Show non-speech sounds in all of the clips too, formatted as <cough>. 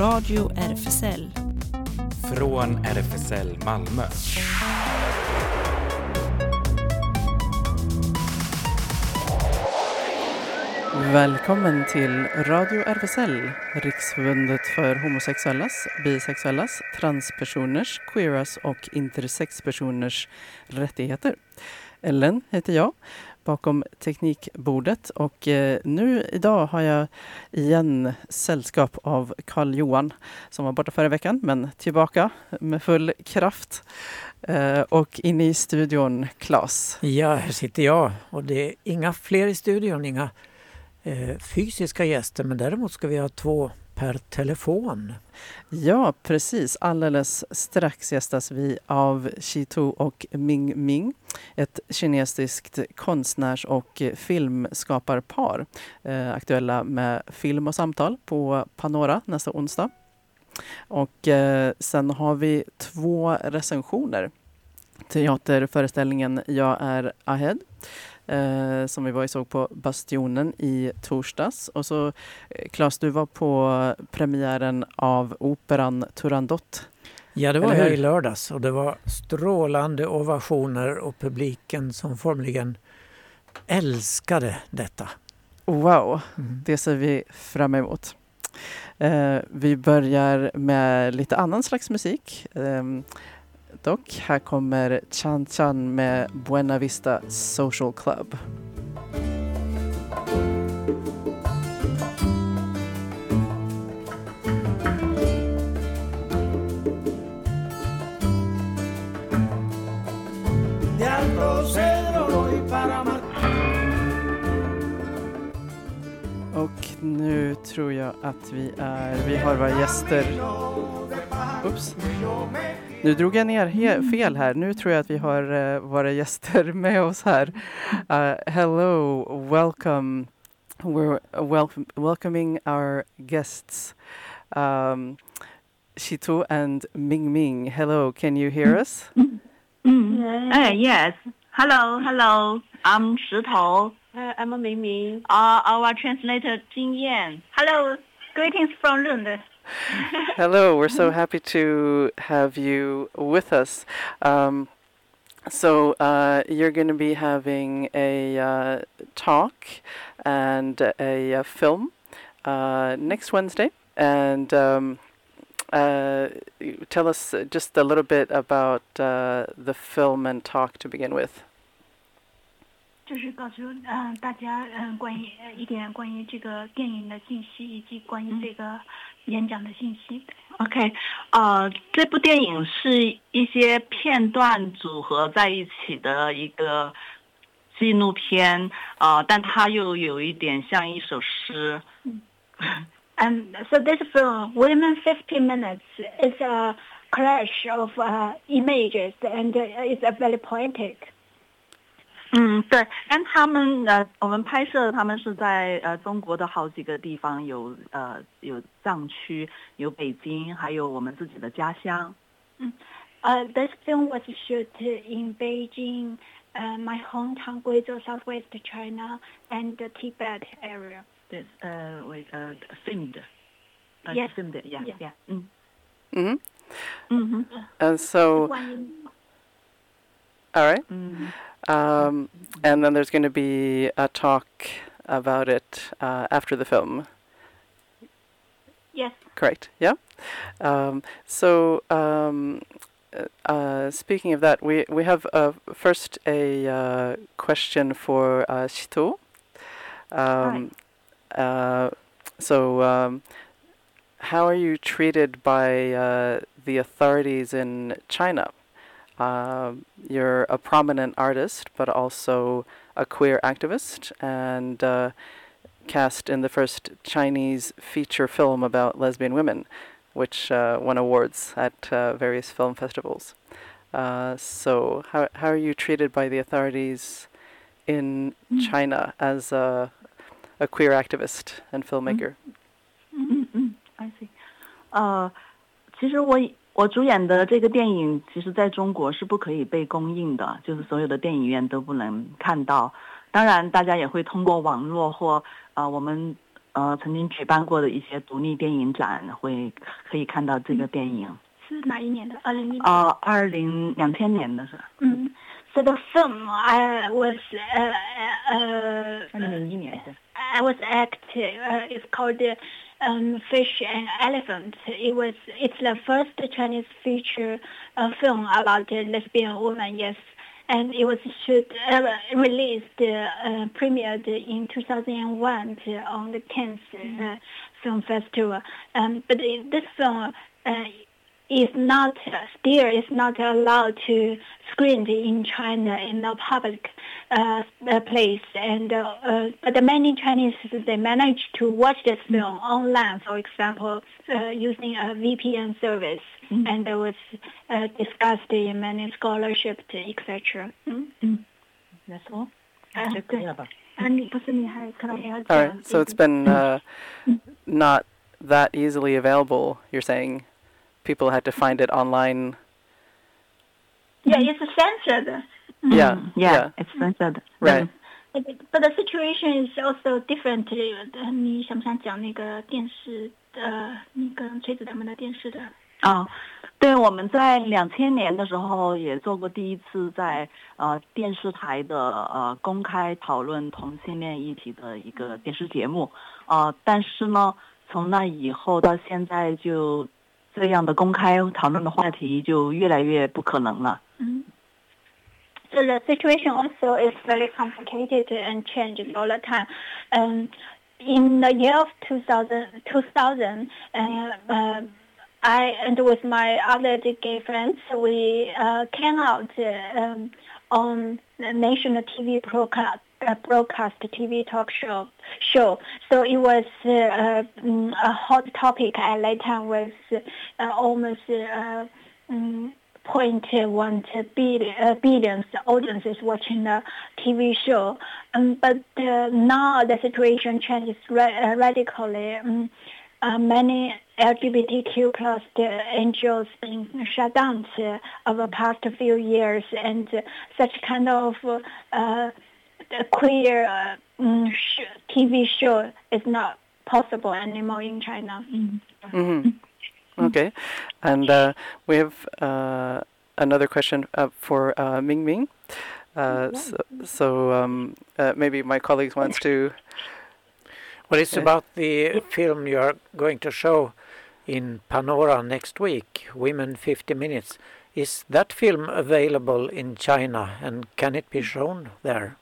Radio RFSL. Från RFSL Malmö. Välkommen till Radio RFSL, Riksförbundet för homosexuellas, bisexuellas, transpersoners, queeras och intersexpersoners rättigheter. Ellen heter jag, bakom teknikbordet och eh, nu idag har jag igen sällskap av Karl Johan som var borta förra veckan men tillbaka med full kraft. Eh, och inne i studion Claes. Ja, här sitter jag och det är inga fler i studion, inga eh, fysiska gäster men däremot ska vi ha två per telefon. Ja, precis. Alldeles strax gästas vi av Chitu och Ming Ming, ett kinesiskt konstnärs och filmskaparpar eh, aktuella med film och samtal på Panora nästa onsdag. Och eh, sen har vi två recensioner. Teaterföreställningen Jag är Ahead eh, som vi var och såg på Bastionen i torsdags. Och så eh, Claes, du var på premiären av operan Turandot. Ja, det var jag i lördags och det var strålande ovationer och publiken som formligen älskade detta. Wow, mm. det ser vi fram emot. Eh, vi börjar med lite annan slags musik. Eh, dock, här kommer Chan Chan med Buena Vista Social Club. Och nu tror jag att vi är, vi har våra gäster. Oops. Nu drog jag ner fel här. Nu tror jag att vi har uh, våra gäster <laughs> med oss här. Uh, hello, welcome. We're wel welcoming our guests. Um, Shitu and Ming Ming. Hello, can you hear us? Uh, yes. Hello, hello. I'm 石头. Uh, I'm Ming Ming. Uh, our translator Jing Yan. Hello. Greetings from Lund. Hello, we're so happy to have you with us. Um, so uh, you're going to be having a uh, talk and a, a film uh, next Wednesday, and um, uh, tell us just a little bit about uh, the film and talk to begin with. 就是告诉嗯、呃、大家嗯、呃、关于一点关于这个电影的信息，以及关于这个 演讲的信息。OK，呃，这部电影是一些片段组合在一起的一个纪录片，呃，但它又有一点像一首诗。And so this film, within 50 minutes, is a clash of uh, images and it's very poetic. 嗯，对，但他们呃，我们拍摄他们是在呃中国的好几个地方，有呃有藏区，有北京，还有我们自己的家乡。嗯，呃，this film was shot in Beijing, uh, my hometown Guizhou, Southwest China, and the Tibet area. This uh, was uh filmed. Uh, yes. Filmed. Yeah. Yeah. yeah. Mm. Mm-hmm. Mm-hmm. And so. All right. Mm. Um, and then there's going to be a talk about it uh, after the film. Yes. Correct. Yeah. Um, so um, uh, speaking of that, we we have uh, first a uh, question for uh, Shito. Um, uh, so, um, how are you treated by uh, the authorities in China? Uh, you're a prominent artist, but also a queer activist, and uh, cast in the first Chinese feature film about lesbian women, which uh, won awards at uh, various film festivals. Uh, so, how how are you treated by the authorities in Mm. China as a a queer activist and filmmaker? 嗯嗯，I see。呃，其实我 我主演的这个电影，其实在中国是不可以被公映的，就是所有的电影院都不能看到。当然，大家也会通过网络或呃我们呃曾经举办过的一些独立电影展，会可以看到这个电影。是哪一年的？二零一呃，二零两千年的是。嗯，so the film I was uh uh 二零零一年是。I was acting. Uh, it's called um, Fish and Elephant. It was. It's the first Chinese feature uh, film about a lesbian woman. Yes, and it was shoot, uh, released, uh, premiered in 2001 on the Cannes uh, Film Festival. Um, but this film is not still is not allowed to screen in China in a public uh, uh, place. And uh, uh, but many Chinese they manage to watch this film online, for example, uh, using a VPN service, mm-hmm. and it was uh, discussed in many scholarship, etc. Mm-hmm. That's all. All right, so it's been not that easily available, you're saying, people had to find it online. yeah, it's censored. Yeah. Mm, Yeah. yeah, it's censored. Right. But, but the situation is also different. 呃你想不想讲那个电视的，那个崔子他们的电视的？啊，对，我们在两千年的时候也做过第一次在呃电视台的呃公开讨论同性恋议题的一个电视节目，呃，但是呢，从那以后到现在就 这样的公开讨论的话题就越来越不可能了。嗯。So the situation also is very complicated and changes all the time. Um, in the year of 2000, 2000 uh, uh, I and with my other gay friends, we uh, came out uh, um, on the national TV broadcast, uh, broadcast TV talk show. Show. So it was uh, mm, a hot topic at that time was uh, almost mm, 0.1 billion, uh, billions audiences watching the TV show. Um, but now the situation changes ra- radically. Um, uh, many LGBTQ plus NGOs been shut down uh, over the past few years, and such kind of uh, queer uh, mm, TV show is not possible anymore in China. hmm Okay. And uh, we have uh, another question uh, for uh, Ming Ming. Uh, so so um, uh, maybe my colleagues wants to. Well, it's Yeah. about the film you are going to show in Panora next week, Women 50 Minutes. Is that film available in China and can it be shown there?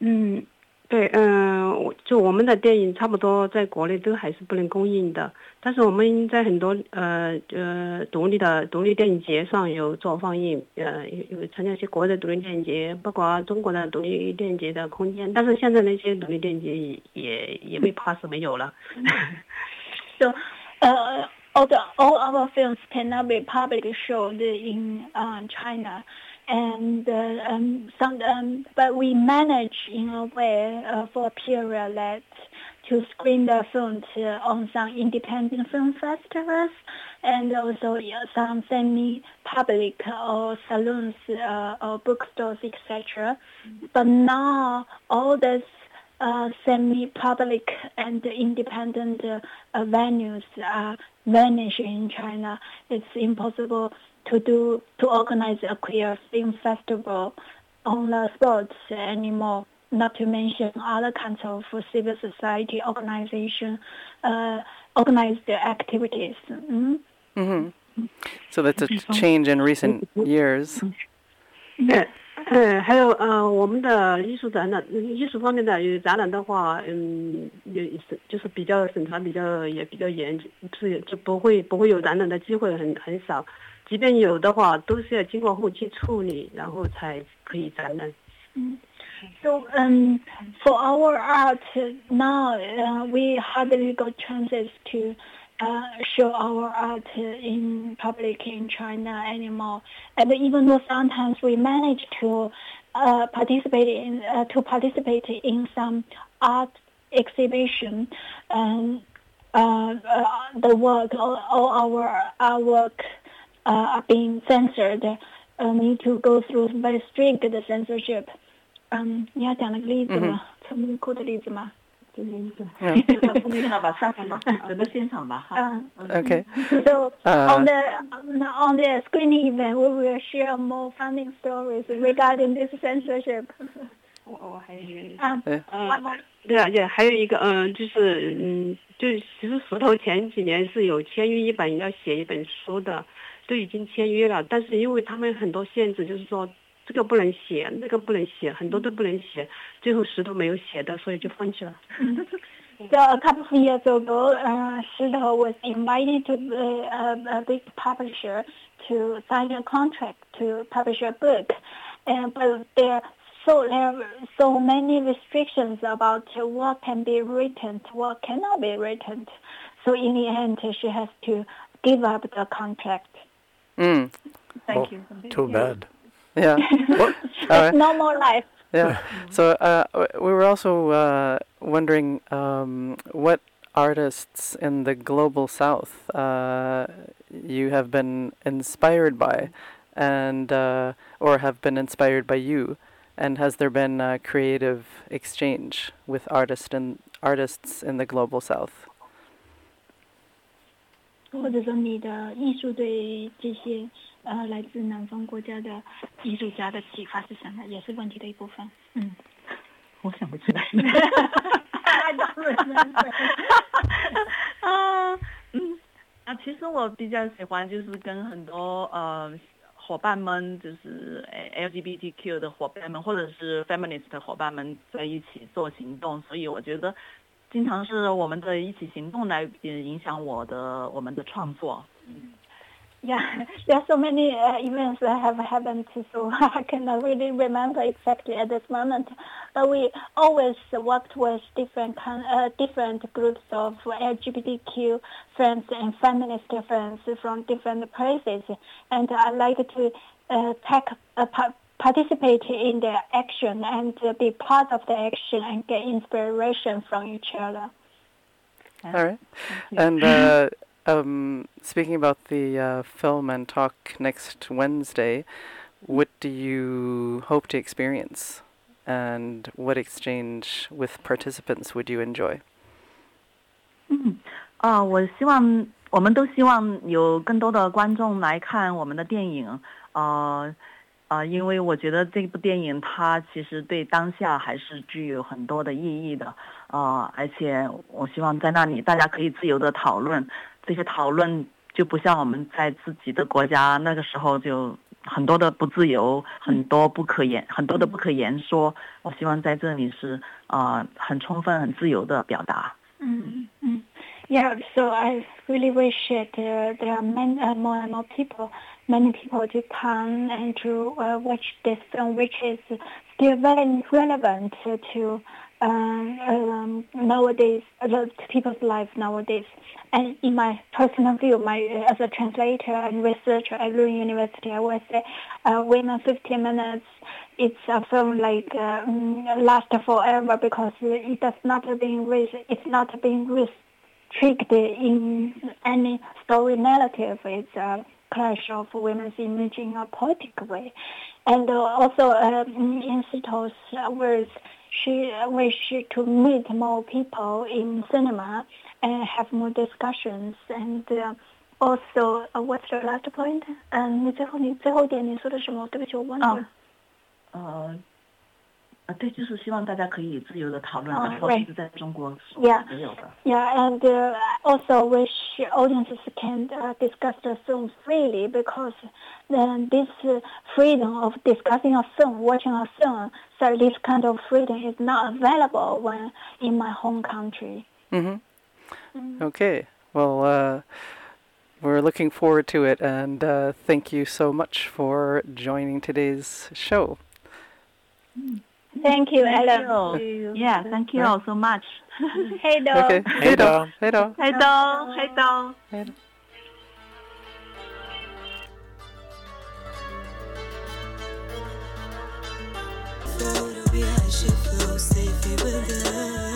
嗯，对，嗯、我就我们的电影差不多在国内都还是不能公映的，但是我们在很多呃呃独立的独立电影节上有做放映，呃有有参加一些国外的独立电影节，包括中国的独立电影节的空间，但是现在那些独立电影节也也被 pass 没有了。So, uh, all the all our films cannot be publicly showed in uh, China, and uh, um, some um, but we manage in a way uh, for a period that to screen the films uh, on some independent film festivals and also some semi-public or saloons uh, or bookstores, etc. But now all these uh, semi-public and independent venues are vanishing in China. It's impossible to do to organize a queer film festival on the spot anymore. Not to mention other kinds of civil society organization, uh, organized activities. Mm? hmm So that's a change in recent years. 呃呃，还有呃，我们的艺术展览，艺术方面的有展览的话，嗯，也是就是比较审查比较也比较严，是就不会不会有展览的机会很很少， 即便有的话，都是要经过后期处理，然后才可以展览。 So um, for our art uh, now, uh, we hardly got chances to uh, show our art uh, in public in China anymore. And even though sometimes we manage to uh, participate in uh, to participate in some art exhibition, and uh, uh, the work, all, all our our work uh, are being censored. Uh, need to go through very strict censorship. 嗯，你要讲那个例子吗？陈木库的例子吗？ Yeah. 那<laughs> 个吧，上场吧，整个现场吧，哈。 Uh, Okay. so Uh, on the on the screening event, we will share more funny stories regarding this censorship. 我我还有一个 Um, Yeah. one more. 对啊，也还有一个，嗯，就是，嗯，就是其实石头前几年是有签约一本要写一本书的， 都已经签约了，但是因为他们很多限制，就是说这个不能写，那个不能写，很多都不能写，最后石头没有写的，所以就放弃了。 So a couple of years ago, uh, Shito was invited to uh, a, a big publisher to sign a contract to publish a book, and but there so there are so many restrictions about what can be written, what cannot be written. So in the end, she has to give up the contract. mm, Thank Oh, you. Too bad. yeah. <laughs> What? Uh, no more life. Yeah. <laughs> So uh, we were also uh, wondering um, what artists in the global south uh, you have been inspired by, and uh, or have been inspired by you, and has there been a creative exchange with artists and artists in the global south? 或者说你的艺术对这些呃来自南方国家的艺术家的启发是什么？也是问题的一部分。嗯，<laughs> 我想不起来。<laughs> 啊，<laughs> 嗯，啊，其实我比较喜欢就是跟很多呃伙伴们，就是呃 LGBTQ 的伙伴们，或者是 feminist 的伙伴们在一起做行动，所以我觉得经常是我们的一起行动来呃影响我的我们的创作。 Yeah, <laughs> there are so many uh, events that have happened, so I <laughs> cannot really remember exactly at this moment. But we always worked with different kind, uh, different groups of LGBTQ friends and feminist friends from different places, and I like to uh, take uh, pa- participate in their action and uh, be part of the action and get inspiration from each other. All right. And uh, <laughs> um, speaking about the uh, film and talk next Wednesday, what do you hope to experience? And what exchange with participants would you enjoy? 嗯，啊，我希望我们都希望有更多的观众来看我们的电影，呃， 啊，因为我觉得这部电影它其实对当下还是具有很多的意义的，啊，而且我希望在那里大家可以自由的讨论，这些讨论就不像我们在自己的国家那个时候就很多的不自由，很多不可言，很多的不可言说。我希望在这里是啊很充分、很自由的表达。嗯嗯 Yeah, so I really wish that uh, there are many, more and more people, many people to come and to uh, watch this film, which is still very relevant to um, um, nowadays, uh, to people's life nowadays. And in my personal view, my as a translator and researcher at Lund University, I would say, uh, Women 15 Minutes it's a film like uh, last forever because it does not being it's not being restricted in any story narrative. It's a clash of women's image in a poetic way, and uh, also uh, in Sito's words, she wish to meet more people in cinema and have more discussions and. Uh, also, uh, what's the last point? 嗯，你最后你最后一点你说的什么？对不起，我忘记了。呃， 呃，对，就是希望大家可以自由的讨论，哦然后 right 是在中国所 Yeah 没有的。 Yeah, and uh, I also wish audiences can uh, discuss the film freely because then this uh, freedom of discussing a film, watching a film, so this kind of freedom is not available when in my home country. Mm-hmm. Okay. Well, uh, we're looking forward to it, and uh, thank you so much for joining today's show. Thank you, Ellen. Yeah, thank you all so much. <laughs> hey, Dom. Okay. Hey, Dom. Hey, Dom. Hey, Dom. Hey, Dom. Hey, Dom. Thought it'd be how she feels, safe with love.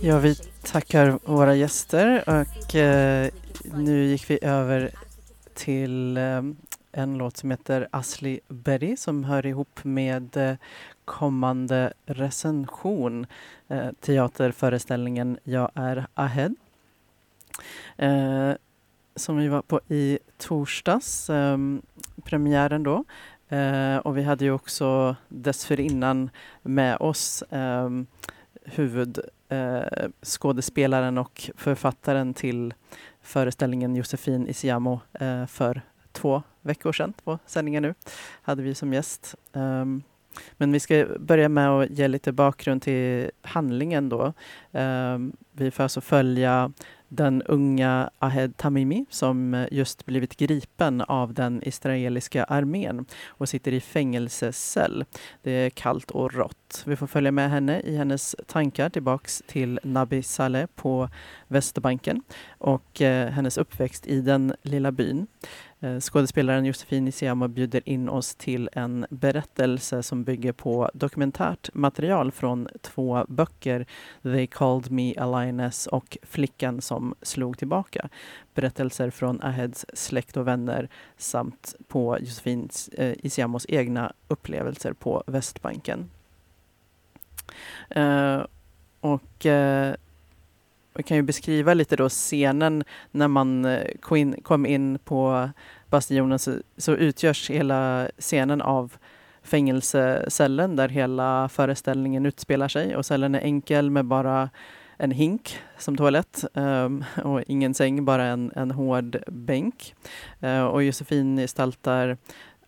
Ja, vi tackar våra gäster och eh, nu gick vi över till eh, en låt som heter Asli Berry som hör ihop med eh, kommande recension, eh, teaterföreställningen Jag är Ahead. Eh, som vi var på i torsdags, eh, premiären då. Eh, och vi hade ju också dessförinnan med oss eh, huvud eh, skådespelaren och författaren till föreställningen Josefin Isiamo eh, för två veckor sedan på sändningen nu, hade vi som gäst. Um, men vi ska börja med att ge lite bakgrund till handlingen då. Um, vi får alltså följa den unga Ahed Tamimi som eh, just blivit gripen av den israeliska armén och sitter i fängelsecell. Det är kallt och rått. Vi får följa med henne i hennes tankar tillbaks till Nabi Saleh på Västerbanken och eh, hennes uppväxt i den lilla byn. Eh, skådespelaren Josefin Isiama bjuder in oss till en berättelse som bygger på dokumentärt material från två böcker, They called me a lioness och Flickan som slog tillbaka. Berättelser från Aheds släkt och vänner samt på Josefin eh, Isiamos egna upplevelser på Västbanken. Uh, och uh, jag kan ju beskriva lite då scenen när man eh, kom in på bastionen så, så utgörs hela scenen av fängelsecellen där hela föreställningen utspelar sig och cellen är enkel med bara en hink som toalett um, och ingen säng, bara en, en hård bänk. Uh, och Josefin gestaltar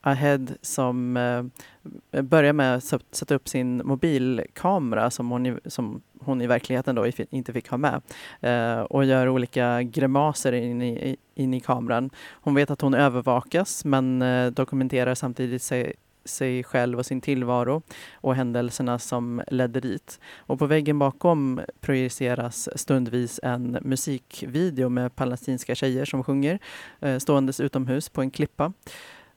Ahed som eh, börjar med att sätta upp sin mobilkamera som hon, som hon i verkligheten då inte fick ha med eh, och gör olika grimaser in i, in i kameran. Hon vet att hon övervakas men eh, dokumenterar samtidigt sig, sig själv och sin tillvaro och händelserna som ledde dit. Och på väggen bakom projiceras stundvis en musikvideo med palestinska tjejer som sjunger eh, ståendes utomhus på en klippa.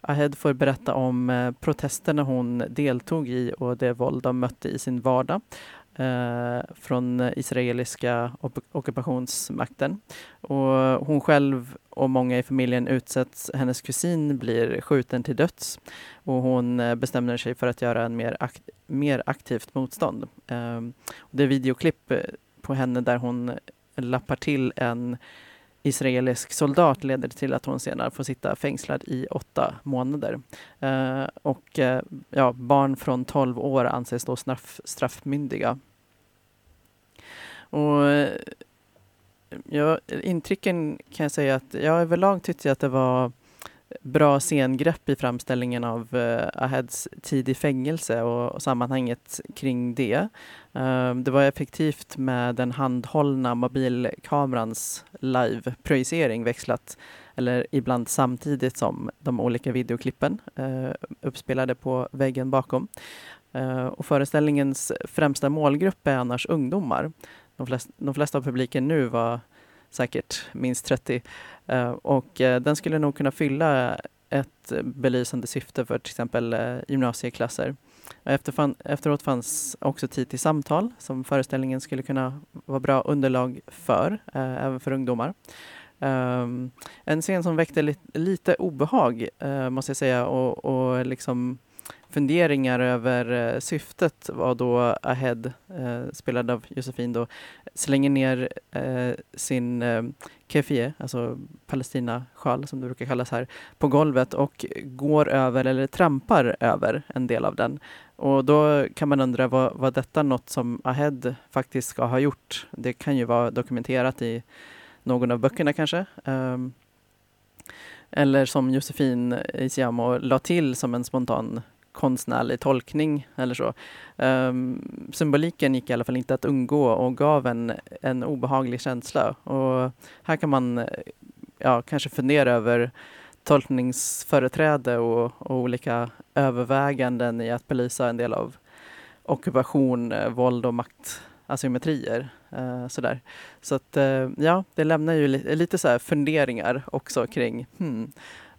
Ahed får berätta om eh, protesterna hon deltog i och det våld de mötte i sin vardag eh, från israeliska ockupationsmakten. Och hon själv och många i familjen utsätts. Hennes kusin blir skjuten till döds och hon eh, bestämmer sig för att göra en mer, akt mer aktivt motstånd. Eh, det är videoklipp eh, på henne där hon lappar till en israelisk soldat leder till att hon senare får sitta fängslad i åtta månader. Eh, och eh, ja, barn från 12 år anses då straff, straffmyndiga. Och, eh, ja, intrycken kan jag säga att jag överlag tyckte att det var bra scengrepp i framställningen av eh, Aheds tid i fängelse och, och sammanhanget kring det. Ehm, det var effektivt med den handhållna mobilkamerans live-projicering växlat eller ibland samtidigt som de olika videoklippen eh, uppspelade på väggen bakom. Eh, och föreställningens främsta målgrupp är annars ungdomar. De flesta, de flesta av publiken nu var säkert minst 30. Eh, och den skulle nog kunna fylla ett belysande syfte för till exempel gymnasieklasser. Efter fan, efteråt fanns också tid till samtal som föreställningen skulle kunna vara bra underlag för, eh, även för ungdomar. Um, en scen som väckte li lite obehag, eh, måste jag säga, och, och liksom funderingar över eh, syftet var då Ahead, eh, spelad av Josefin, då, slänger ner eh, sin eh, kefie, alltså Palestina-sjal som det brukar kallas här, på golvet och går över eller trampar över en del av den. Och då kan man undra, var, var detta något som Ahed faktiskt ska ha gjort? Det kan ju vara dokumenterat i någon av böckerna kanske. Um, eller som Josefin Isiamo la till som en spontan konstnärlig tolkning eller så. Um, symboliken gick i alla fall inte att undgå och gav en, en obehaglig känsla. Och här kan man eh, ja, kanske fundera över tolkningsföreträde och, och olika överväganden i att belysa en del av ockupation, eh, våld och maktasymmetrier. Uh, sådär. Så att, uh, ja, det lämnar ju li lite så funderingar också kring hmm,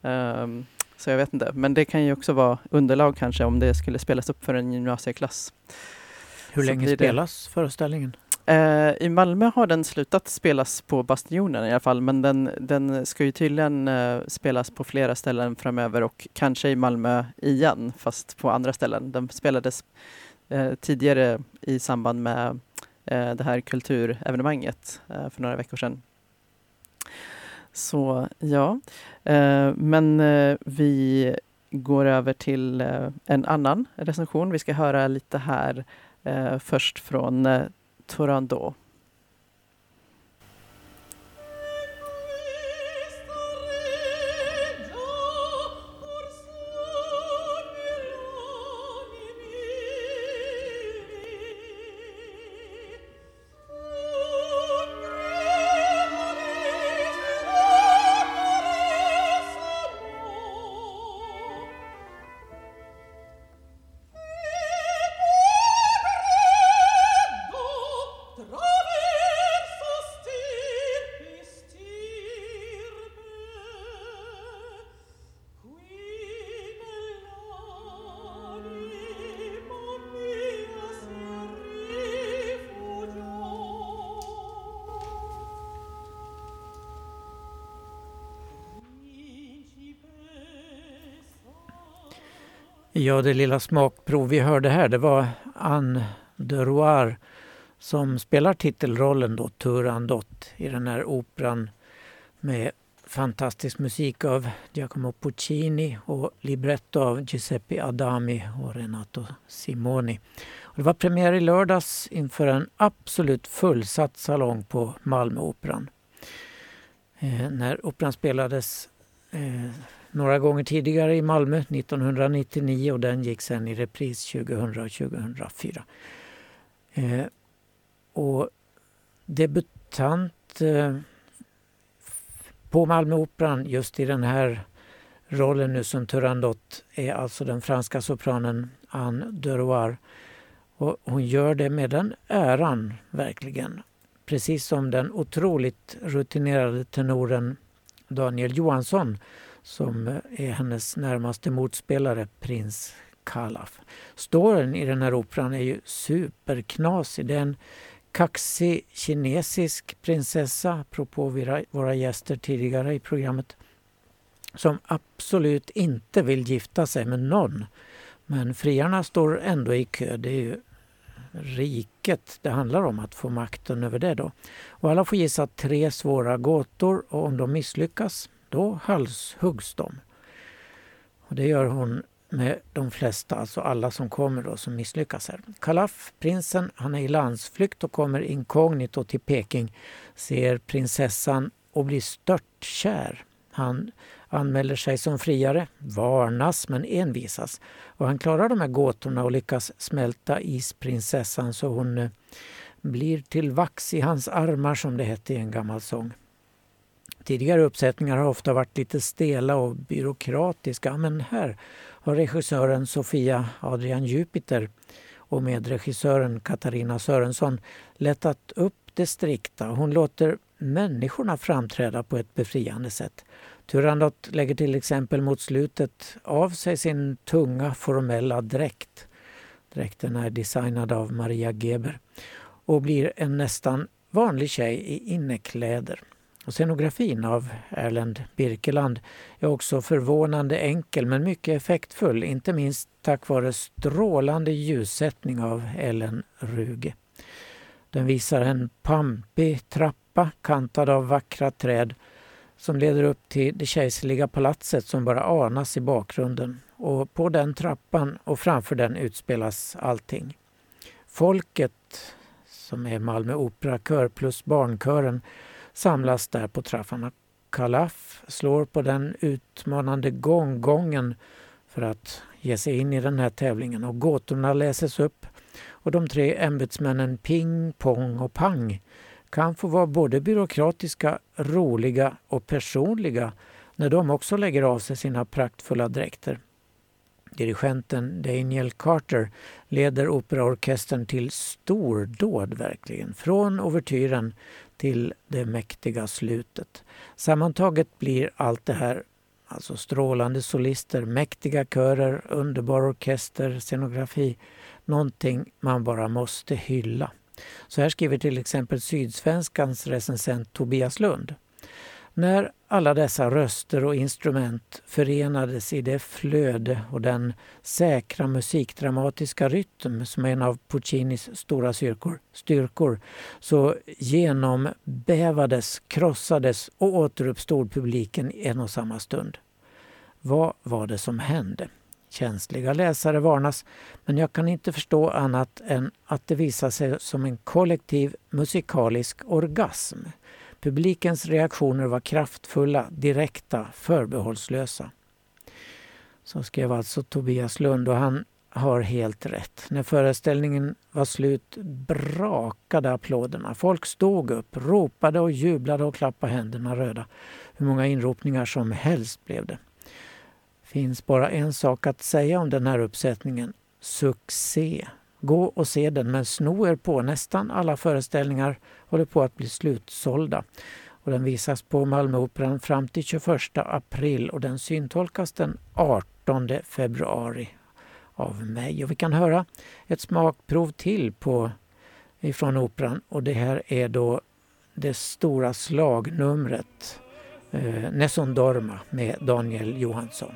um, så jag vet inte. Men det kan ju också vara underlag kanske om det skulle spelas upp för en gymnasieklass. Hur länge spelas föreställningen? Eh, I Malmö har den slutat spelas på Bastionen i alla fall, men den, den ska ju tydligen eh, spelas på flera ställen framöver och kanske i Malmö igen, fast på andra ställen. Den spelades eh, tidigare i samband med eh, det här kulturevenemanget eh, för några veckor sedan. Så ja, eh, men eh, vi går över till eh, en annan recension. Vi ska höra lite här eh, först från Turandot. Ja, det lilla smakprov vi hörde här det var Anne de Roir som spelar titelrollen då, Turandot, i den här operan med fantastisk musik av Giacomo Puccini och libretto av Giuseppe Adami och Renato Simoni. Och det var premiär i lördags inför en absolut fullsatt salong på Malmöoperan. Eh, när operan spelades eh, några gånger tidigare i Malmö 1999 och den gick sen i repris 2000 och 2004. Eh, och debutant eh, på Malmöoperan just i den här rollen nu som Turandot är alltså den franska sopranen Anne Deroir. Och hon gör det med den äran, verkligen. Precis som den otroligt rutinerade tenoren Daniel Johansson som eh, är hennes närmaste motspelare, prins Kalaf. Storyn i den här operan är ju superknasig. Det är en kaxig kinesisk prinsessa, apropå våra, gäster tidigare i programmet, som absolut inte vill gifta sig med någon. Men friarna står ändå i kö. Det är ju riket det handlar om, att få makten över det. då. Och alla får gissa tre svåra gåtor och om de misslyckas då halshuggs de. Och det gör hon med de flesta, alltså alla som kommer då, som misslyckas här. Kalaf, prinsen, han är i landsflykt och kommer inkognito till Peking, ser prinsessan och blir störtkär. Han anmäler sig som friare, varnas men envisas. Och han klarar de här gåtorna och lyckas smälta isprinsessan så hon eh, blir till vax i hans armar som det hette i en gammal sång. Tidigare uppsättningar har ofta varit lite stela och byråkratiska men här har regissören Sofia Adrian Jupiter och medregissören Katarina Sörensson lättat upp det strikta. Hon låter människorna framträda på ett befriande sätt. Turandot lägger till exempel mot slutet av sig sin tunga formella dräkt. Dräkten är designad av Maria Geber och blir en nästan vanlig tjej i innekläder. Och scenografin av Erlend Birkeland är också förvånande enkel men mycket effektfull, inte minst tack vare strålande ljussättning av Ellen Ruge. Den visar en pampig trappa kantad av vackra träd som leder upp till det kejserliga palatset som bara anas i bakgrunden. Och på den trappan och framför den utspelas allting. Folket, som är Malmö Operakör plus barnkören, samlas där på trappan. Kalaf slår på den utmanande gånggången för att ge sig in i den här tävlingen och gåtorna läses upp och de tre ämbetsmännen Ping, Pong och Pang kan få vara både byråkratiska, roliga och personliga när de också lägger av sig sina praktfulla dräkter. Dirigenten Daniel Carter leder operaorkestern till stordåd verkligen. Från ouvertyren till det mäktiga slutet. Sammantaget blir allt det här, alltså strålande solister, mäktiga körer, underbar orkester, scenografi, någonting man bara måste hylla. Så här skriver till exempel Sydsvenskans recensent Tobias Lund. När alla dessa röster och instrument förenades i det flöde och den säkra musikdramatiska rytm som är en av Puccinis stora styrkor, styrkor så genombävades, krossades och återuppstod publiken i en och samma stund. Vad var det som hände? Känsliga läsare varnas, men jag kan inte förstå annat än att det visar sig som en kollektiv musikalisk orgasm. Publikens reaktioner var kraftfulla, direkta, förbehållslösa. Så skrev alltså Tobias Lund och han har helt rätt. När föreställningen var slut brakade applåderna. Folk stod upp, ropade och jublade och klappade händerna röda. Hur många inropningar som helst blev det finns bara en sak att säga om den här uppsättningen. Succé! Gå och se den, men sno er på. Nästan alla föreställningar håller på att bli slutsålda. Och den visas på Malmöoperan fram till 21 april och den syntolkas den 18 februari av mig. Och vi kan höra ett smakprov till på, ifrån operan och det här är då det stora slagnumret eh, Nessun Dorma med Daniel Johansson.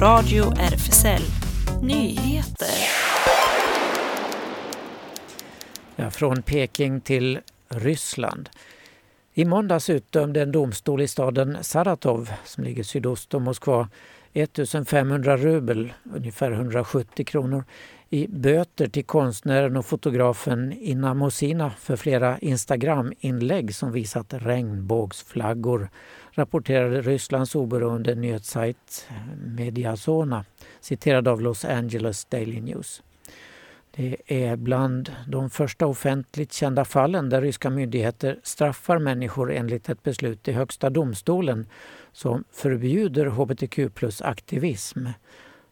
Radio RFSL Nyheter. Ja, från Peking till Ryssland. I måndags utdömde en domstol i staden Saratov, som ligger sydost om Moskva, 1500 rubel, ungefär 170 kronor, i böter till konstnären och fotografen Inna Mosina för flera Instagram-inlägg som visat regnbågsflaggor, rapporterade Rysslands oberoende nyhetssajt Mediazona, citerad av Los Angeles Daily News. Det är bland de första offentligt kända fallen där ryska myndigheter straffar människor enligt ett beslut i Högsta domstolen som förbjuder hbtq plus-aktivism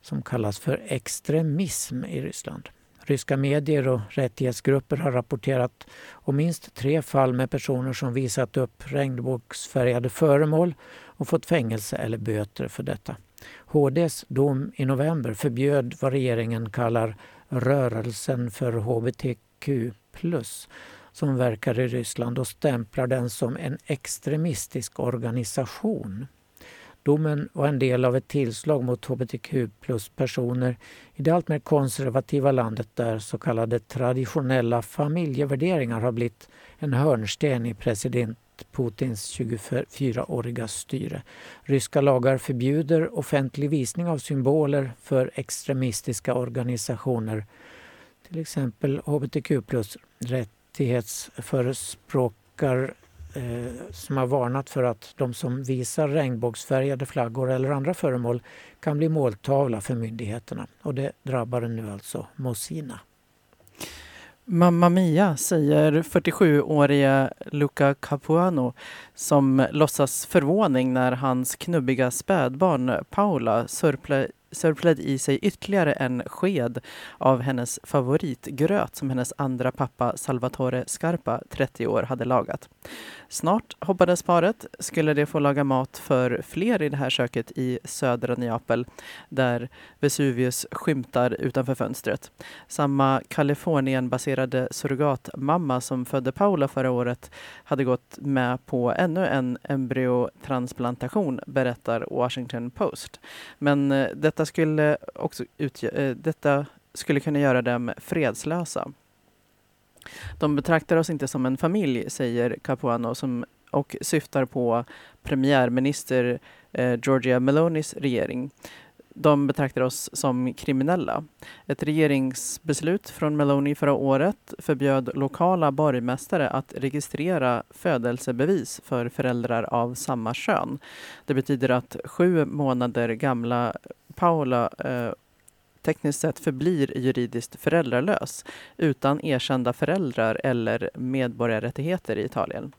som kallas för extremism i Ryssland. Ryska medier och rättighetsgrupper har rapporterat om minst tre fall med personer som visat upp regnbågsfärgade föremål och fått fängelse eller böter för detta. HDs dom i november förbjöd vad regeringen kallar rörelsen för hbtq som verkar i Ryssland och stämplar den som en extremistisk organisation. Domen var en del av ett tillslag mot hbtq plus-personer i det alltmer konservativa landet där så kallade traditionella familjevärderingar har blivit en hörnsten i president Putins 24-åriga styre. Ryska lagar förbjuder offentlig visning av symboler för extremistiska organisationer. Till exempel hbtq plus rättighetsförespråkar eh, som har varnat för att de som visar regnbågsfärgade flaggor eller andra föremål kan bli måltavla för myndigheterna. Och det drabbar nu alltså Mosina. Mamma Mia, säger 47-årige Luca Capuano som låtsas förvåning när hans knubbiga spädbarn Paula sörplar sörplade i sig ytterligare en sked av hennes favoritgröt som hennes andra pappa Salvatore Scarpa, 30 år, hade lagat. Snart, hoppades paret, skulle de få laga mat för fler i det här köket i södra Neapel, där Vesuvius skymtar utanför fönstret. Samma Kalifornienbaserade surrogatmamma som födde Paula förra året hade gått med på ännu en embryotransplantation, berättar Washington Post. Men eh, detta detta skulle, också utgö- eh, detta skulle kunna göra dem fredslösa. De betraktar oss inte som en familj, säger Capuano som, och syftar på premiärminister eh, Giorgia Melonis regering. De betraktar oss som kriminella. Ett regeringsbeslut från Meloni förra året förbjöd lokala borgmästare att registrera födelsebevis för föräldrar av samma kön. Det betyder att sju månader gamla Paula eh, tekniskt sett förblir juridiskt föräldralös utan erkända föräldrar eller medborgarrättigheter i Italien.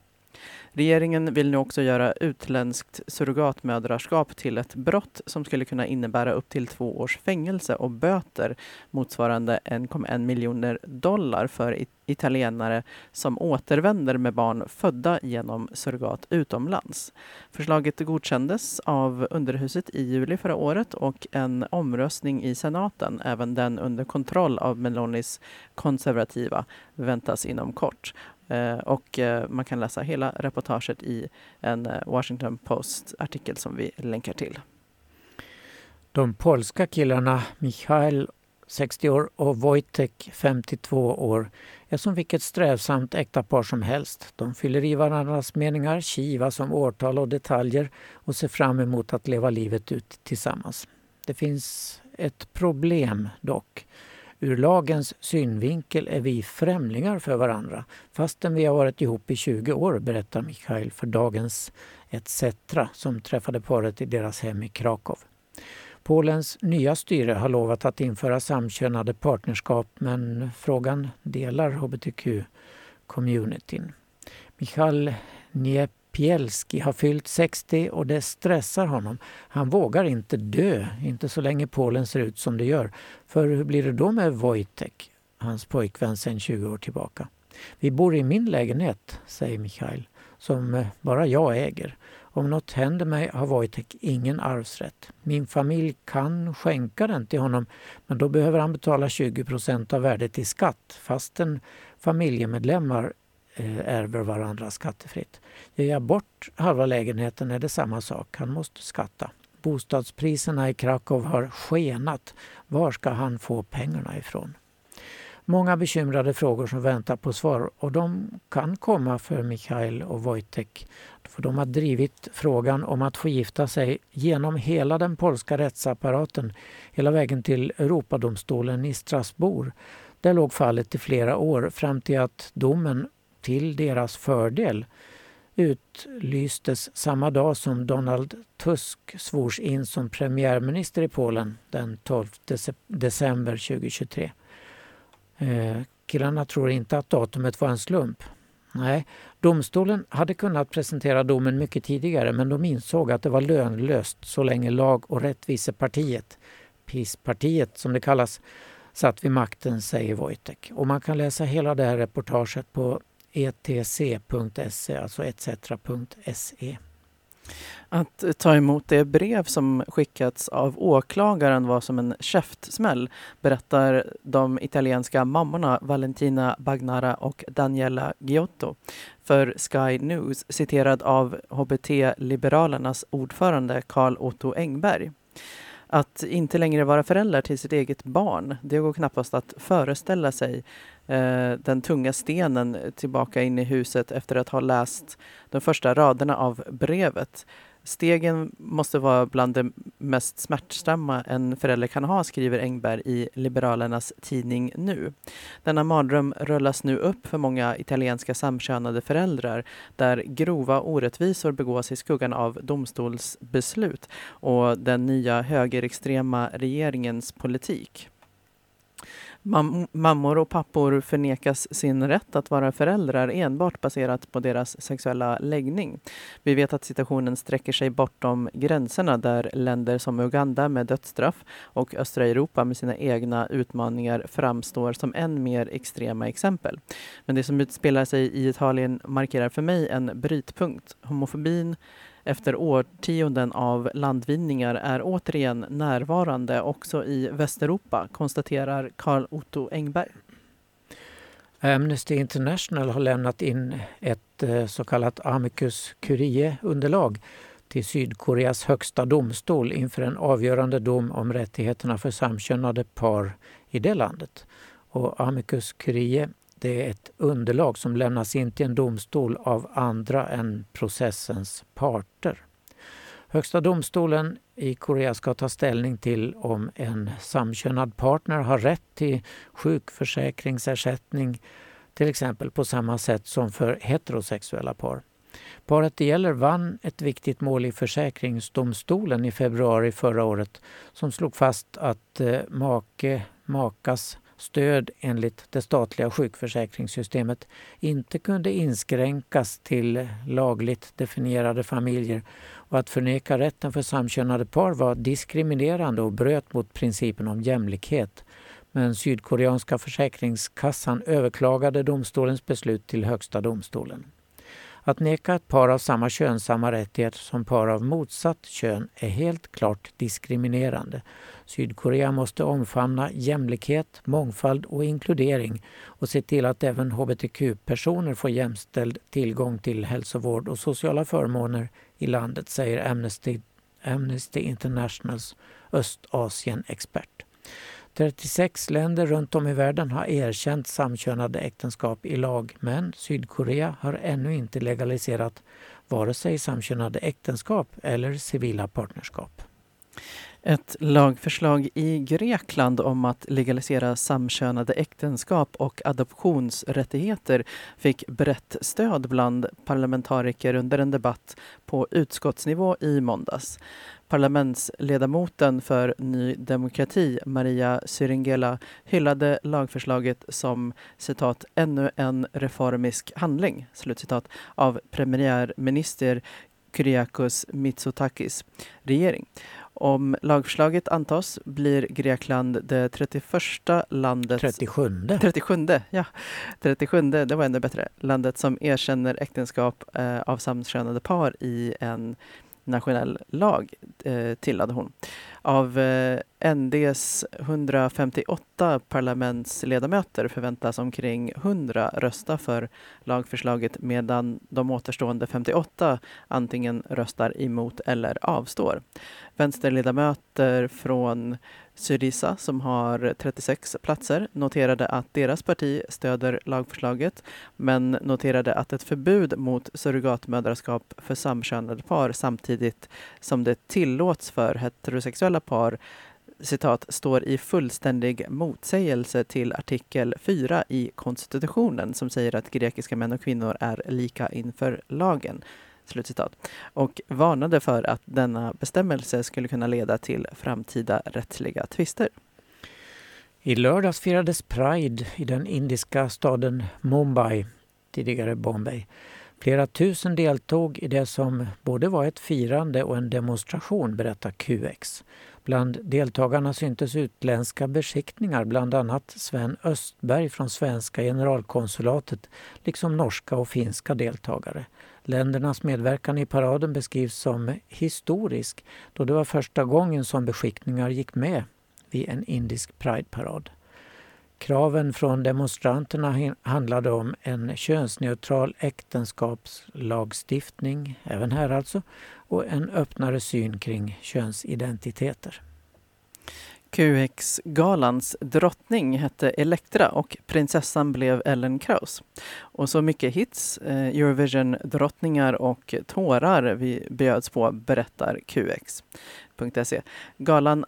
Regeringen vill nu också göra utländskt surrogatmödraskap till ett brott som skulle kunna innebära upp till två års fängelse och böter motsvarande 1,1 miljoner dollar för italienare som återvänder med barn födda genom surrogat utomlands. Förslaget godkändes av underhuset i juli förra året och en omröstning i senaten, även den under kontroll av Melonis konservativa, väntas inom kort. Eh, och eh, man kan läsa hela reportaget i en eh, Washington Post-artikel som vi länkar till. De polska killarna Michael 60 år och Wojtek 52 år är som vilket strävsamt äkta som helst. De fyller i varandras meningar, kivas om årtal och detaljer och ser fram emot att leva livet ut tillsammans. Det finns ett problem dock. Ur lagens synvinkel är vi främlingar för varandra fastän vi har varit ihop i 20 år, berättar Mikhail för Dagens ETC som träffade paret i deras hem i Krakow. Polens nya styre har lovat att införa samkönade partnerskap men frågan delar hbtq-communityn. Michal Niep Pielski har fyllt 60 och det stressar honom. Han vågar inte dö, inte så länge Polen ser ut som det gör. För hur blir det då med Wojtek, hans pojkvän sedan 20 år tillbaka? Vi bor i min lägenhet, säger Mikhail, som eh, bara jag äger. Om något händer mig har Wojtek ingen arvsrätt. Min familj kan skänka den till honom men då behöver han betala 20 procent av värdet i skatt fastän familjemedlemmar Eh, ärver varandra skattefritt. Ger jag bort halva lägenheten är det samma sak. Han måste skatta. Bostadspriserna i Krakow har skenat. Var ska han få pengarna ifrån? Många bekymrade frågor som väntar på svar och de kan komma för Mikhail och Wojtek. För de har drivit frågan om att få gifta sig genom hela den polska rättsapparaten hela vägen till Europadomstolen i Strasbourg. Där låg fallet i flera år fram till att domen till deras fördel utlystes samma dag som Donald Tusk svors in som premiärminister i Polen den 12 december 2023. Eh, killarna tror inte att datumet var en slump. Nej, domstolen hade kunnat presentera domen mycket tidigare men de insåg att det var lönlöst så länge Lag och rättvisepartiet, PIS-partiet som det kallas, satt vid makten, säger Wojtek. Och man kan läsa hela det här reportaget på etc.se, alltså etc.se. Att ta emot det brev som skickats av åklagaren var som en käftsmäll berättar de italienska mammorna Valentina Bagnara och Daniela Giotto för Sky News citerad av HBT-liberalernas ordförande Carl Otto Engberg. Att inte längre vara förälder till sitt eget barn, det går knappast att föreställa sig Eh, den tunga stenen tillbaka in i huset efter att ha läst de första raderna av brevet. Stegen måste vara bland det mest smärtsamma en förälder kan ha, skriver Engberg i Liberalernas tidning Nu. Denna mardröm rullas nu upp för många italienska samkönade föräldrar där grova orättvisor begås i skuggan av domstolsbeslut och den nya högerextrema regeringens politik. Mam mammor och pappor förnekas sin rätt att vara föräldrar enbart baserat på deras sexuella läggning. Vi vet att situationen sträcker sig bortom gränserna där länder som Uganda med dödsstraff och östra Europa med sina egna utmaningar framstår som än mer extrema exempel. Men det som utspelar sig i Italien markerar för mig en brytpunkt. Homofobin efter årtionden av landvinningar är återigen närvarande också i Västeuropa, konstaterar Carl Otto Engberg. Amnesty International har lämnat in ett eh, så kallat amicus curiae-underlag till Sydkoreas högsta domstol inför en avgörande dom om rättigheterna för samkönade par i det landet. Och amicus curiae det är ett underlag som lämnas in till en domstol av andra än processens parter. Högsta domstolen i Korea ska ta ställning till om en samkönad partner har rätt till sjukförsäkringsersättning till exempel på samma sätt som för heterosexuella par. Paret det gäller vann ett viktigt mål i Försäkringsdomstolen i februari förra året som slog fast att eh, make, makas stöd enligt det statliga sjukförsäkringssystemet inte kunde inskränkas till lagligt definierade familjer och att förneka rätten för samkönade par var diskriminerande och bröt mot principen om jämlikhet. Men sydkoreanska försäkringskassan överklagade domstolens beslut till Högsta domstolen. Att neka ett par av samma kön samma rättigheter som par av motsatt kön är helt klart diskriminerande. Sydkorea måste omfamna jämlikhet, mångfald och inkludering och se till att även hbtq-personer får jämställd tillgång till hälsovård och sociala förmåner i landet, säger Amnesty, Amnesty Internationals Östasien-expert. 36 länder runt om i världen har erkänt samkönade äktenskap i lag men Sydkorea har ännu inte legaliserat vare sig samkönade äktenskap eller civila partnerskap. Ett lagförslag i Grekland om att legalisera samkönade äktenskap och adoptionsrättigheter fick brett stöd bland parlamentariker under en debatt på utskottsnivå i måndags. Parlamentsledamoten för Ny demokrati, Maria Syringela, hyllade lagförslaget som citat ännu en reformisk handling slutcitat, av premiärminister Kyriakos Mitsotakis regering. Om lagförslaget antas blir Grekland det 31 landet... 37. 37, ja. 37, det var ännu bättre. Landet som erkänner äktenskap eh, av samkönade par i en nationell lag, eh, tillade hon. Av eh, NDs 158 parlamentsledamöter förväntas omkring 100 rösta för lagförslaget medan de återstående 58 antingen röstar emot eller avstår. Vänsterledamöter från Syriza, som har 36 platser, noterade att deras parti stöder lagförslaget men noterade att ett förbud mot surrogatmödraskap för samkönade par samtidigt som det tillåts för heterosexuella par citat, står i fullständig motsägelse till artikel 4 i konstitutionen som säger att grekiska män och kvinnor är lika inför lagen. Slutcitat. Och varnade för att denna bestämmelse skulle kunna leda till framtida rättsliga tvister. I lördags firades Pride i den indiska staden Mumbai, tidigare Bombay. Flera tusen deltog i det som både var ett firande och en demonstration, berättar QX. Bland deltagarna syntes utländska beskickningar, bland annat Sven Östberg från svenska generalkonsulatet, liksom norska och finska deltagare. Ländernas medverkan i paraden beskrivs som historisk då det var första gången som beskickningar gick med vid en indisk prideparad. Kraven från demonstranterna handlade om en könsneutral äktenskapslagstiftning, även här alltså, och en öppnare syn kring könsidentiteter. QX-galans drottning hette Elektra och prinsessan blev Ellen Kraus. Och så mycket hits, eh, Eurovision-drottningar och tårar vi bjöds på, berättar QX.se. Galan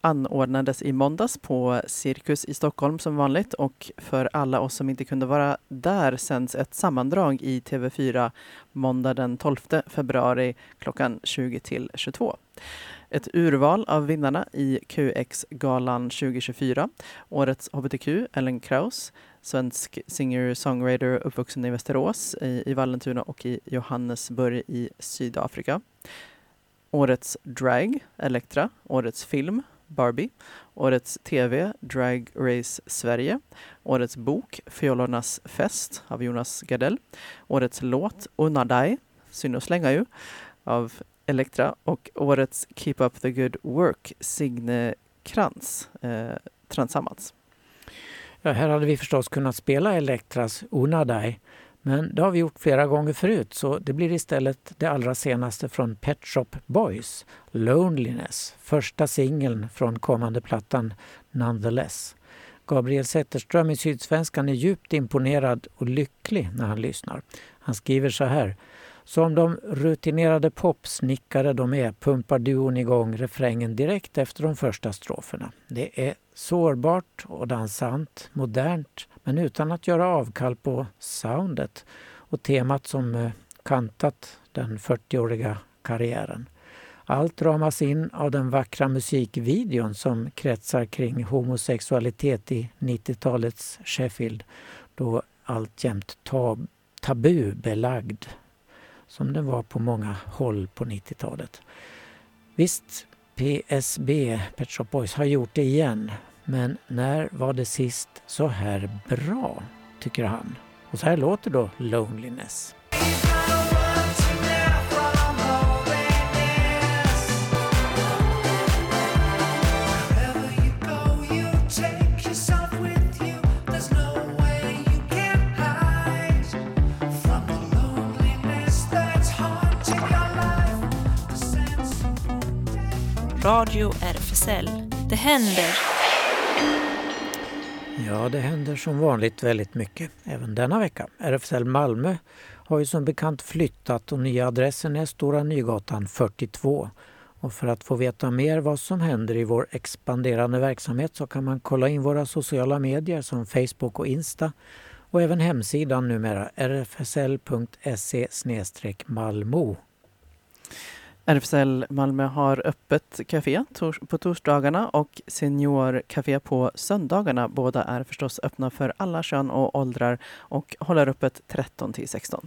anordnades i måndags på Cirkus i Stockholm som vanligt och för alla oss som inte kunde vara där sänds ett sammandrag i TV4 måndag den 12 februari klockan 20 till 22. Ett urval av vinnarna i QX-galan 2024. Årets hbtq, Ellen Kraus, svensk singer-songwriter uppvuxen i Västerås, i, i Vallentuna och i Johannesburg i Sydafrika. Årets drag, Elektra. Årets film, Barbie. Årets TV, Drag Race Sverige. Årets bok, Fiolornas fest av Jonas Gardell. Årets låt, Unadai, synd att slänga ju, av Elektra och årets Keep Up The Good Work, Signe Krantz, eh, tillsammans. Ja, här hade vi förstås kunnat spela Elektras Unadai, men det har vi gjort flera gånger förut så det blir istället det allra senaste från Pet Shop Boys, Loneliness, första singeln från kommande plattan Nonetheless. Gabriel Zetterström i Sydsvenskan är djupt imponerad och lycklig när han lyssnar. Han skriver så här som de rutinerade popsnickare de är pumpar duon igång refrängen direkt efter de första stroferna. Det är sårbart och dansant, modernt men utan att göra avkall på soundet och temat som eh, kantat den 40-åriga karriären. Allt ramas in av den vackra musikvideon som kretsar kring homosexualitet i 90-talets Sheffield då alltjämt tab tabubelagd som den var på många håll på 90-talet. Visst, PSB, Pet Shop Boys, har gjort det igen. Men när var det sist så här bra, tycker han. Och så här låter då Loneliness. Radio RFSL. Det händer. Ja, det händer som vanligt väldigt mycket även denna vecka. RFSL Malmö har ju som bekant flyttat och nya adressen är Stora Nygatan 42. Och för att få veta mer vad som händer i vår expanderande verksamhet så kan man kolla in våra sociala medier som Facebook och Insta och även hemsidan numera rfsl.se malmo. RFSL Malmö har öppet café på torsdagarna och seniorcafé på söndagarna. Båda är förstås öppna för alla kön och åldrar och håller öppet 13 till 16.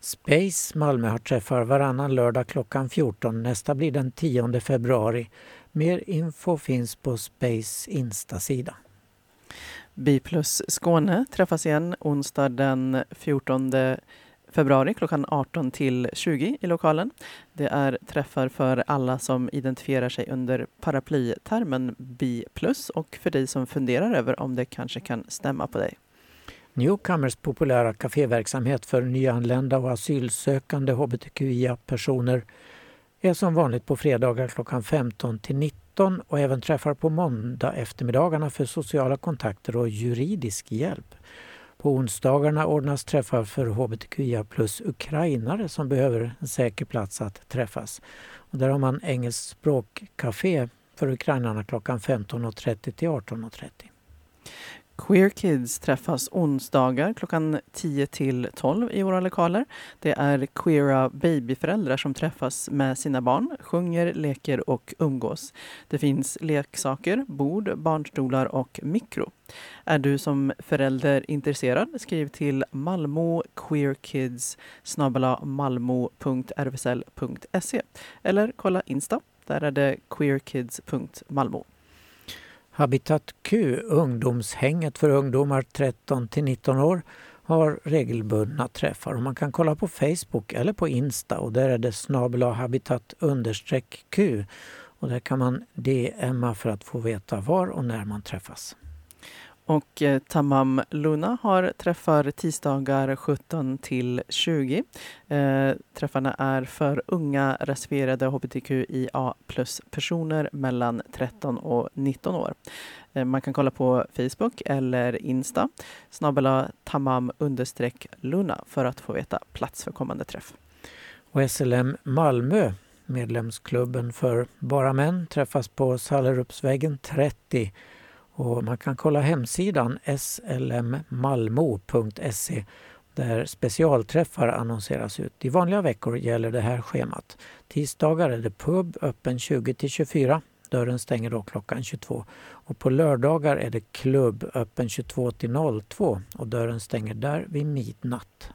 Space Malmö har träffar varannan lördag klockan 14. Nästa blir den 10 februari. Mer info finns på Space Insta-sida. Biplus Skåne träffas igen onsdag den 14 februari klockan 18 till 20 i lokalen. Det är träffar för alla som identifierar sig under paraplytermen B+, och för dig som funderar över om det kanske kan stämma på dig. Newcomers populära kaféverksamhet för nyanlända och asylsökande hbtqia-personer är som vanligt på fredagar klockan 15 till 19 och även träffar på måndag eftermiddagarna för sociala kontakter och juridisk hjälp. På onsdagarna ordnas träffar för hbtqia plus ukrainare som behöver en säker plats att träffas. Och där har man engelskt språkcafé för ukrainarna klockan 15.30 till 18.30. Queer Kids träffas onsdagar klockan 10 till 12 i våra lokaler. Det är queera babyföräldrar som träffas med sina barn, sjunger, leker och umgås. Det finns leksaker, bord, barnstolar och mikro. Är du som förälder intresserad, skriv till Malmo Queer Kids e eller kolla Insta. Där är det queerkids.malmo. Habitat Q, ungdomshänget för ungdomar 13 till 19 år, har regelbundna träffar. Och man kan kolla på Facebook eller på Insta och där är det snabel habitat understreck Q. Och där kan man DMa för att få veta var och när man träffas. Och eh, Tamam Luna har träffar tisdagar 17 till 20. Eh, träffarna är för unga reserverade hbtqia plus-personer mellan 13 och 19 år. Eh, man kan kolla på Facebook eller Insta, snabbela tamam Luna för att få veta plats för kommande träff. Och SLM Malmö, medlemsklubben för bara män, träffas på Sallerupsvägen 30 och man kan kolla hemsidan slmmalmo.se där specialträffar annonseras ut. I vanliga veckor gäller det här schemat. Tisdagar är det pub öppen 20 till 24. Dörren stänger då klockan 22. Och på lördagar är det klubb öppen 22 till 02 och dörren stänger där vid midnatt.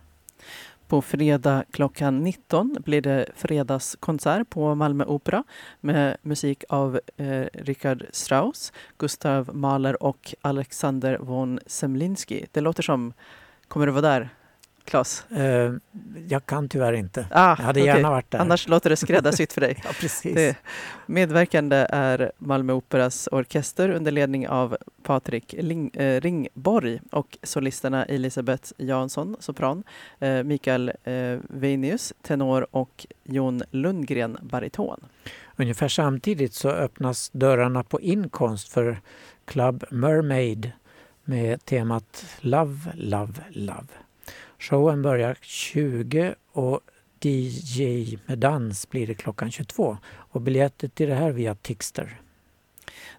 På fredag klockan 19 blir det fredagskonsert på Malmö Opera med musik av eh, Richard Strauss, Gustav Mahler och Alexander von Semlinski. Det låter som... Kommer du vara där? Klas? Uh, jag kan tyvärr inte. Ah, jag hade okay. gärna varit där. Annars låter det skräddarsytt för dig. <laughs> ja, precis. Det, medverkande är Malmö Operas orkester under ledning av Patrik Ling, eh, Ringborg och solisterna Elisabeth Jansson, sopran, eh, Mikael eh, Veinius, tenor och Jon Lundgren, bariton. Ungefär samtidigt så öppnas dörrarna på inkonst för Club Mermaid med temat Love, Love, Love. Showen börjar 20 och DJ med dans blir det klockan 22 och biljetter till det här via Tixter.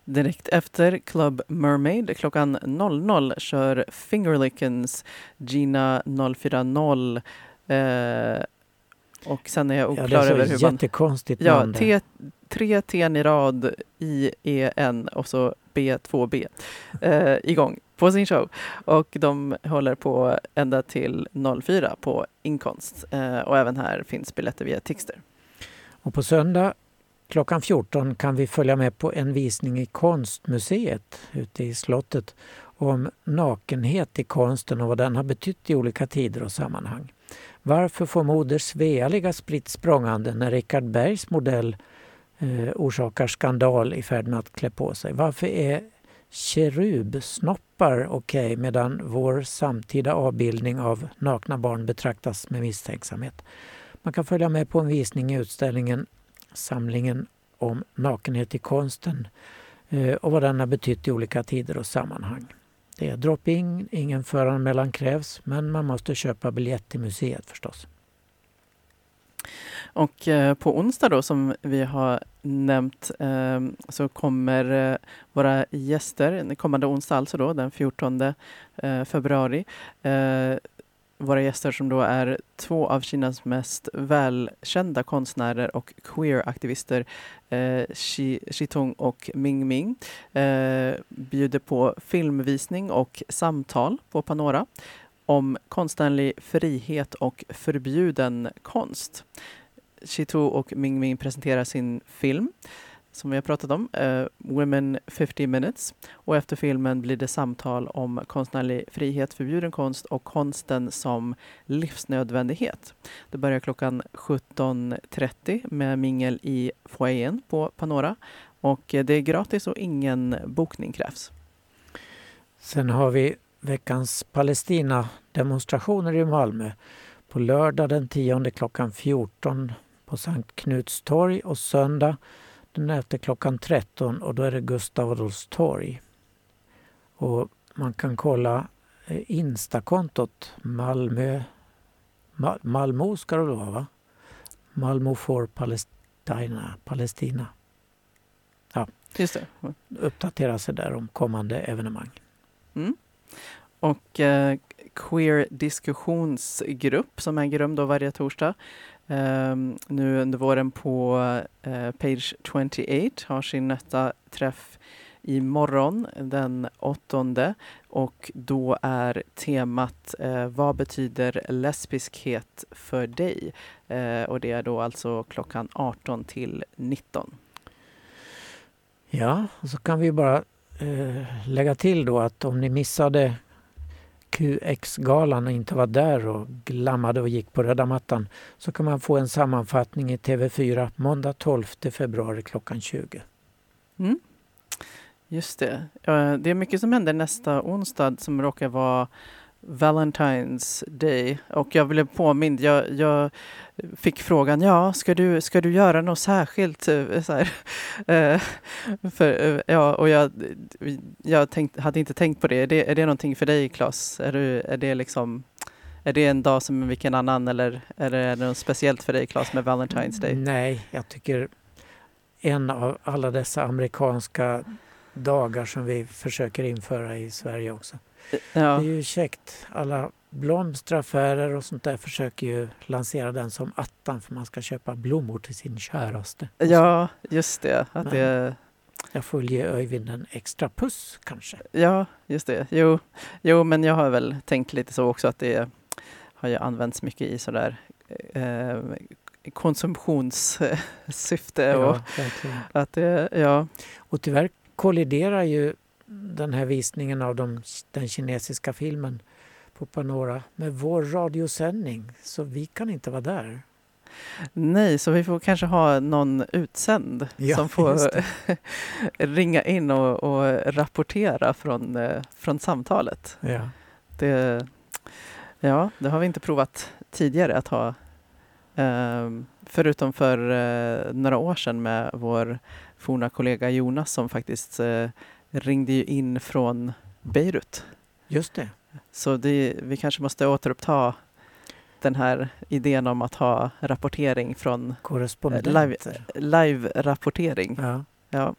Direkt efter Club Mermaid klockan 00 kör Fingerlickens Gina 040 eh, och sen är jag Ja, oklar är över hur man... jättekonstigt Ja. T, tre T i rad, I, E, N och så B, 2 B eh, igång på sin show. Och de håller på ända till 04 på Inkonst. Eh, och även här finns biljetter via Tixter. Och på söndag klockan 14 kan vi följa med på en visning i Konstmuseet ute i slottet om nakenhet i konsten och vad den har betytt i olika tider och sammanhang. Varför får moder Svea ligga spritt språngande när Richard Bergs modell eh, orsakar skandal i färd med att klä på sig? Varför är kerubsnoppar okej medan vår samtida avbildning av nakna barn betraktas med misstänksamhet? Man kan följa med på en visning i utställningen Samlingen om nakenhet i konsten eh, och vad den har betytt i olika tider och sammanhang. Det är drop-in, ingen föranmälan krävs men man måste köpa biljett till museet förstås. Och eh, på onsdag då som vi har nämnt eh, så kommer eh, våra gäster, kommande onsdag alltså då den 14 eh, februari. Eh, våra gäster som då är två av Kinas mest välkända konstnärer och queer-aktivister, eh, Xi Tong och Ming Ming, eh, bjuder på filmvisning och samtal på Panora om konstnärlig frihet och förbjuden konst. Chitou och Ming Ming presenterar sin film som vi har pratat om, uh, Women 50 minutes. Och efter filmen blir det samtal om konstnärlig frihet, förbjuden konst och konsten som livsnödvändighet. Det börjar klockan 17.30 med mingel i foajén på Panora. Och eh, det är gratis och ingen bokning krävs. Sen har vi veckans Palestina-demonstrationer i Malmö. På lördag den 10 klockan 14 på Sankt Knuts torg och söndag den 11 klockan 13 och då är det Gustav Adolfs torg. Och man kan kolla eh, Instakontot Malmö Ma, Malmö ska det vara va? Malmö for Palestina. Palestina. Just det. Uppdatera sig där om kommande evenemang. Mm. Och eh, Queer diskussionsgrupp som äger rum då varje torsdag. Um, nu under våren på uh, Page 28 har sin nästa träff imorgon den 8 och då är temat uh, Vad betyder lesbiskhet för dig? Uh, och det är då alltså klockan 18 till 19. Ja, och så kan vi bara eh, lägga till då att om ni missade QX-galan och inte var där och glammade och gick på röda mattan så kan man få en sammanfattning i TV4 måndag 12 februari klockan 20. Mm. Just det. Det är mycket som händer nästa onsdag som råkar vara Valentine's Day och jag blev påmind. Jag, jag fick frågan, ja, ska du, ska du göra något särskilt? Eh, så här, <laughs> eh, för, eh, ja, och jag, jag tänkt, hade inte tänkt på det. Är, det. är det någonting för dig, Claes? Är, du, är det liksom är det en dag som vilken annan eller är det något speciellt för dig, Claes, med Valentine's Day? Nej, jag tycker en av alla dessa amerikanska dagar som vi försöker införa i Sverige också. Det är ju käckt. Alla blomsteraffärer och sånt där försöker ju lansera den som attan för man ska köpa blommor till sin käraste. ja just det. Att Men- det Jag får ge Öyvind en extra puss kanske. Ja, just det. Jo, jo, men jag har väl tänkt lite så också att det har ju använts mycket i sådär eh, konsumtionssyfte och Ja, verkligen. att det, ja, Och tyvärr kolliderar ju den här visningen av de, den kinesiska filmen på Panora med vår radiosändning. Så vi kan inte vara där. nej, så vi får kanske ha någon utsänd Ja, som får <laughs> ringa in och, och rapportera från, eh, från samtalet. Ja. Det, ja, det har vi inte provat tidigare att ha. ehm, förutom för eh, några år sedan med vår forna kollega Jonas som faktiskt eh, ringde ju in från Beirut. Just det. Så det, vi kanske måste återuppta den här idén om att ha rapportering från Korrespondenter. live-rapportering. Ja. Ja.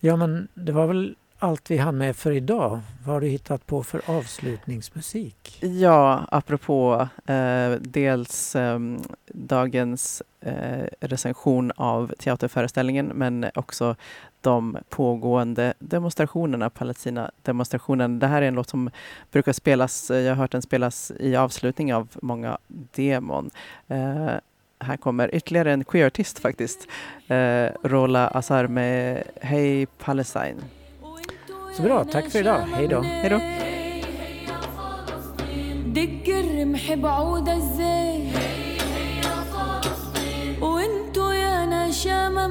ja, men det var väl allt vi hann med för idag. Vad har du hittat på för avslutningsmusik? Ja, apropå eh, dels eh, dagens eh, recension av teaterföreställningen men också de pågående demonstrationerna, Palestina-demonstrationen. Det här är en låt som brukar spelas, jag har hört den spelas i avslutning av många demon. Eh, här kommer ytterligare en queerartist faktiskt. Eh, Rola Azar med Hey Palestine. Så bra, tack för idag. Hej då. Hej då. دق الرمح بعود الزين وانتو يا نشامة